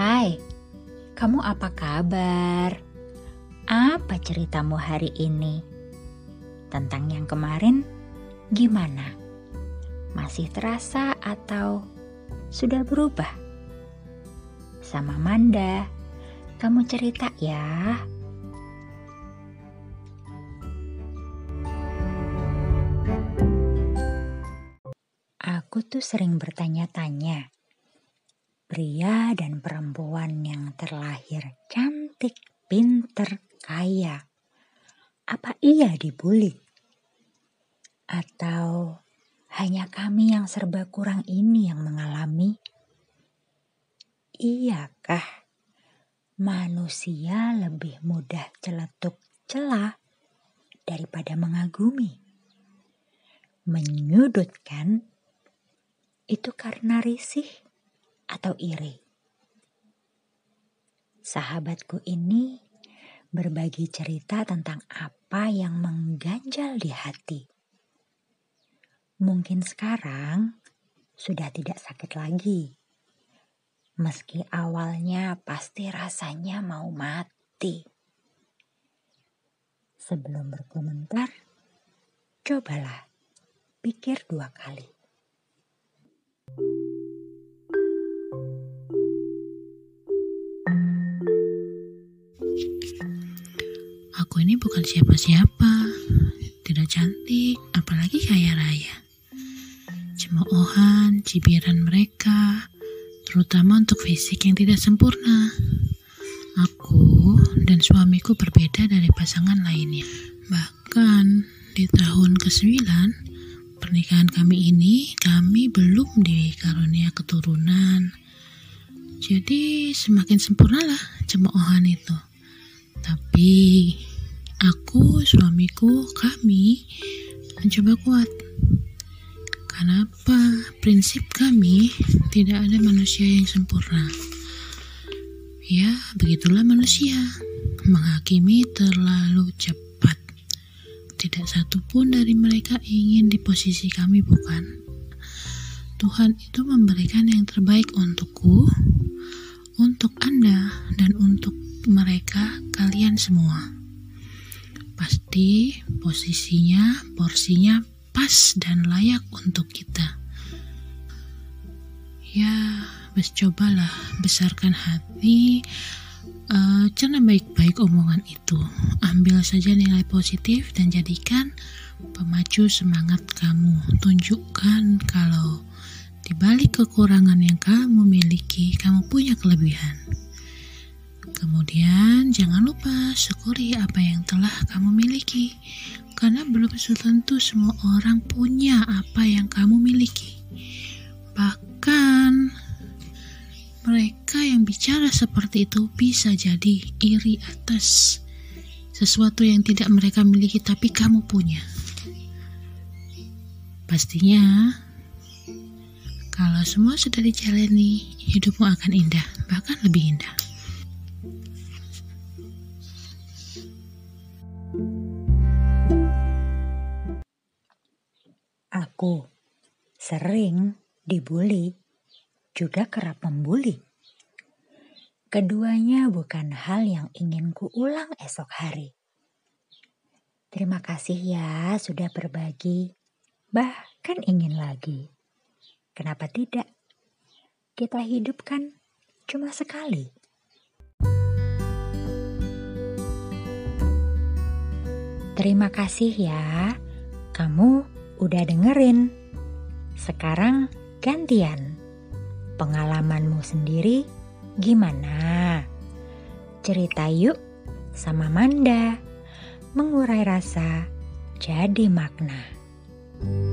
Hai, kamu apa kabar? Apa ceritamu hari ini? Tentang yang kemarin, gimana? Masih terasa atau sudah berubah? Sama Manda, kamu cerita ya. Aku tuh sering bertanya-tanya pria dan perempuan yang terlahir cantik, pinter, kaya. Apa iya dibully? Atau hanya kami yang serba kurang ini yang mengalami? Iyakah manusia lebih mudah celetuk celah daripada mengagumi? Menyudutkan itu karena risih atau iri. Sahabatku ini berbagi cerita tentang apa yang mengganjal di hati. Mungkin sekarang sudah tidak sakit lagi. Meski awalnya pasti rasanya mau mati. Sebelum berkomentar, cobalah pikir dua kali. Aku ini bukan siapa-siapa, tidak cantik, apalagi kaya raya. Cemoohan, cibiran mereka, terutama untuk fisik yang tidak sempurna. Aku dan suamiku berbeda dari pasangan lainnya. Bahkan di tahun ke-9 pernikahan kami ini, kami belum dikarunia keturunan. Jadi semakin sempurnalah cemoohan itu. Tapi aku, suamiku, kami mencoba kuat. Kenapa? Prinsip kami tidak ada manusia yang sempurna. Ya, begitulah manusia. Menghakimi terlalu cepat. Tidak satu pun dari mereka ingin di posisi kami, bukan? Tuhan itu memberikan yang terbaik untukku, untuk Anda, dan untuk mereka, kalian semua. Pasti posisinya, porsinya pas dan layak untuk kita. Ya, bes cobalah besarkan hati, uh, cerna baik-baik omongan itu. Ambil saja nilai positif dan jadikan pemacu semangat kamu. Tunjukkan kalau di balik kekurangan yang kamu miliki, kamu punya kelebihan. Kemudian jangan lupa syukuri apa yang telah kamu miliki. Karena belum tentu semua orang punya apa yang kamu miliki. Bahkan mereka yang bicara seperti itu bisa jadi iri atas sesuatu yang tidak mereka miliki tapi kamu punya. Pastinya kalau semua sudah dijalani, hidupmu akan indah, bahkan lebih indah. Aku sering dibully, juga kerap membuli. Keduanya bukan hal yang ingin kuulang esok hari. Terima kasih ya sudah berbagi, bahkan ingin lagi. Kenapa tidak? Kita hidupkan cuma sekali. Terima kasih ya, kamu udah dengerin. Sekarang gantian. Pengalamanmu sendiri gimana? Cerita yuk sama Manda. Mengurai rasa jadi makna. thank you